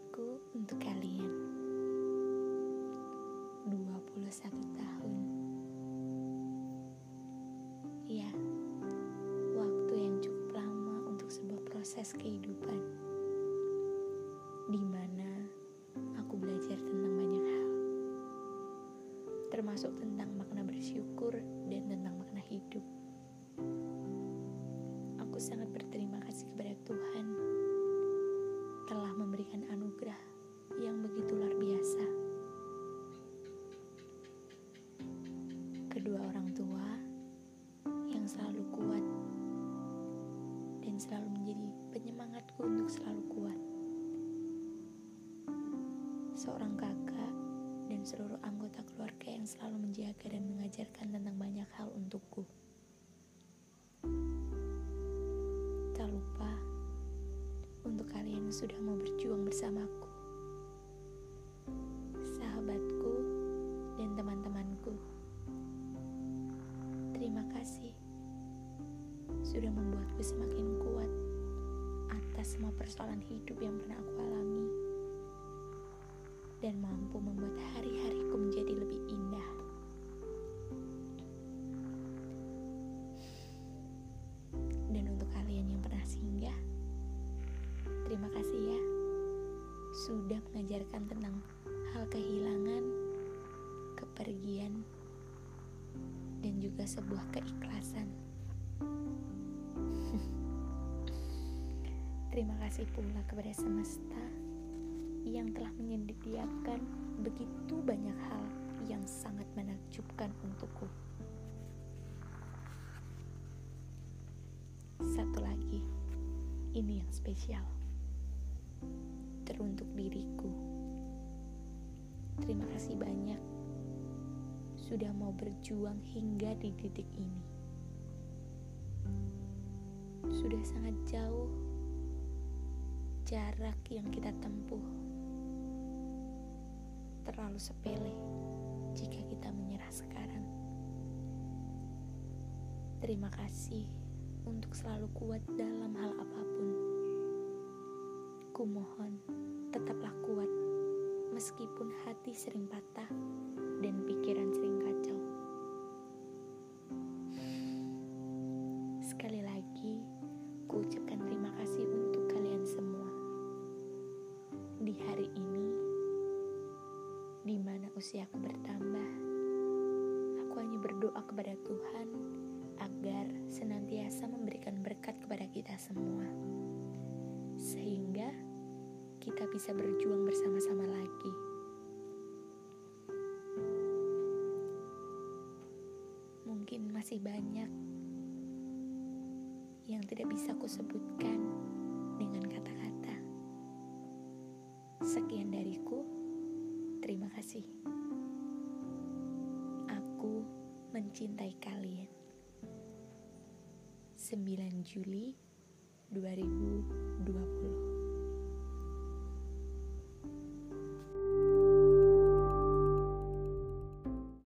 diriku untuk kalian. 21 tahun. Ya, waktu yang cukup lama untuk sebuah proses kehidupan. Di mana aku belajar tentang banyak hal. Termasuk tentang Kedua orang tua yang selalu kuat dan selalu menjadi penyemangatku untuk selalu kuat. Seorang kakak dan seluruh anggota keluarga yang selalu menjaga dan mengajarkan tentang banyak hal untukku. Tak lupa untuk kalian yang sudah mau berjuang bersamaku. Sudah membuatku semakin kuat atas semua persoalan hidup yang pernah aku alami dan mampu membuat hari-hariku menjadi lebih indah. Dan untuk kalian yang pernah singgah, terima kasih ya sudah mengajarkan tentang hal kehilangan, kepergian, dan juga sebuah keikhlasan. Terima kasih pula kepada semesta yang telah menyediakan begitu banyak hal yang sangat menakjubkan untukku. Satu lagi, ini yang spesial. Teruntuk diriku. Terima kasih banyak sudah mau berjuang hingga di titik ini. Sudah sangat jauh jarak yang kita tempuh. Terlalu sepele jika kita menyerah sekarang. Terima kasih untuk selalu kuat dalam hal apa pun. Kumohon, tetaplah kuat meskipun hati sering patah di mana usiaku bertambah, aku hanya berdoa kepada Tuhan agar senantiasa memberikan berkat kepada kita semua. Sehingga kita bisa berjuang bersama-sama lagi. Mungkin masih banyak yang tidak bisa kusebutkan dengan kata-kata. Sekian dariku, terima kasih. Aku mencintai kalian. 9 Juli 2020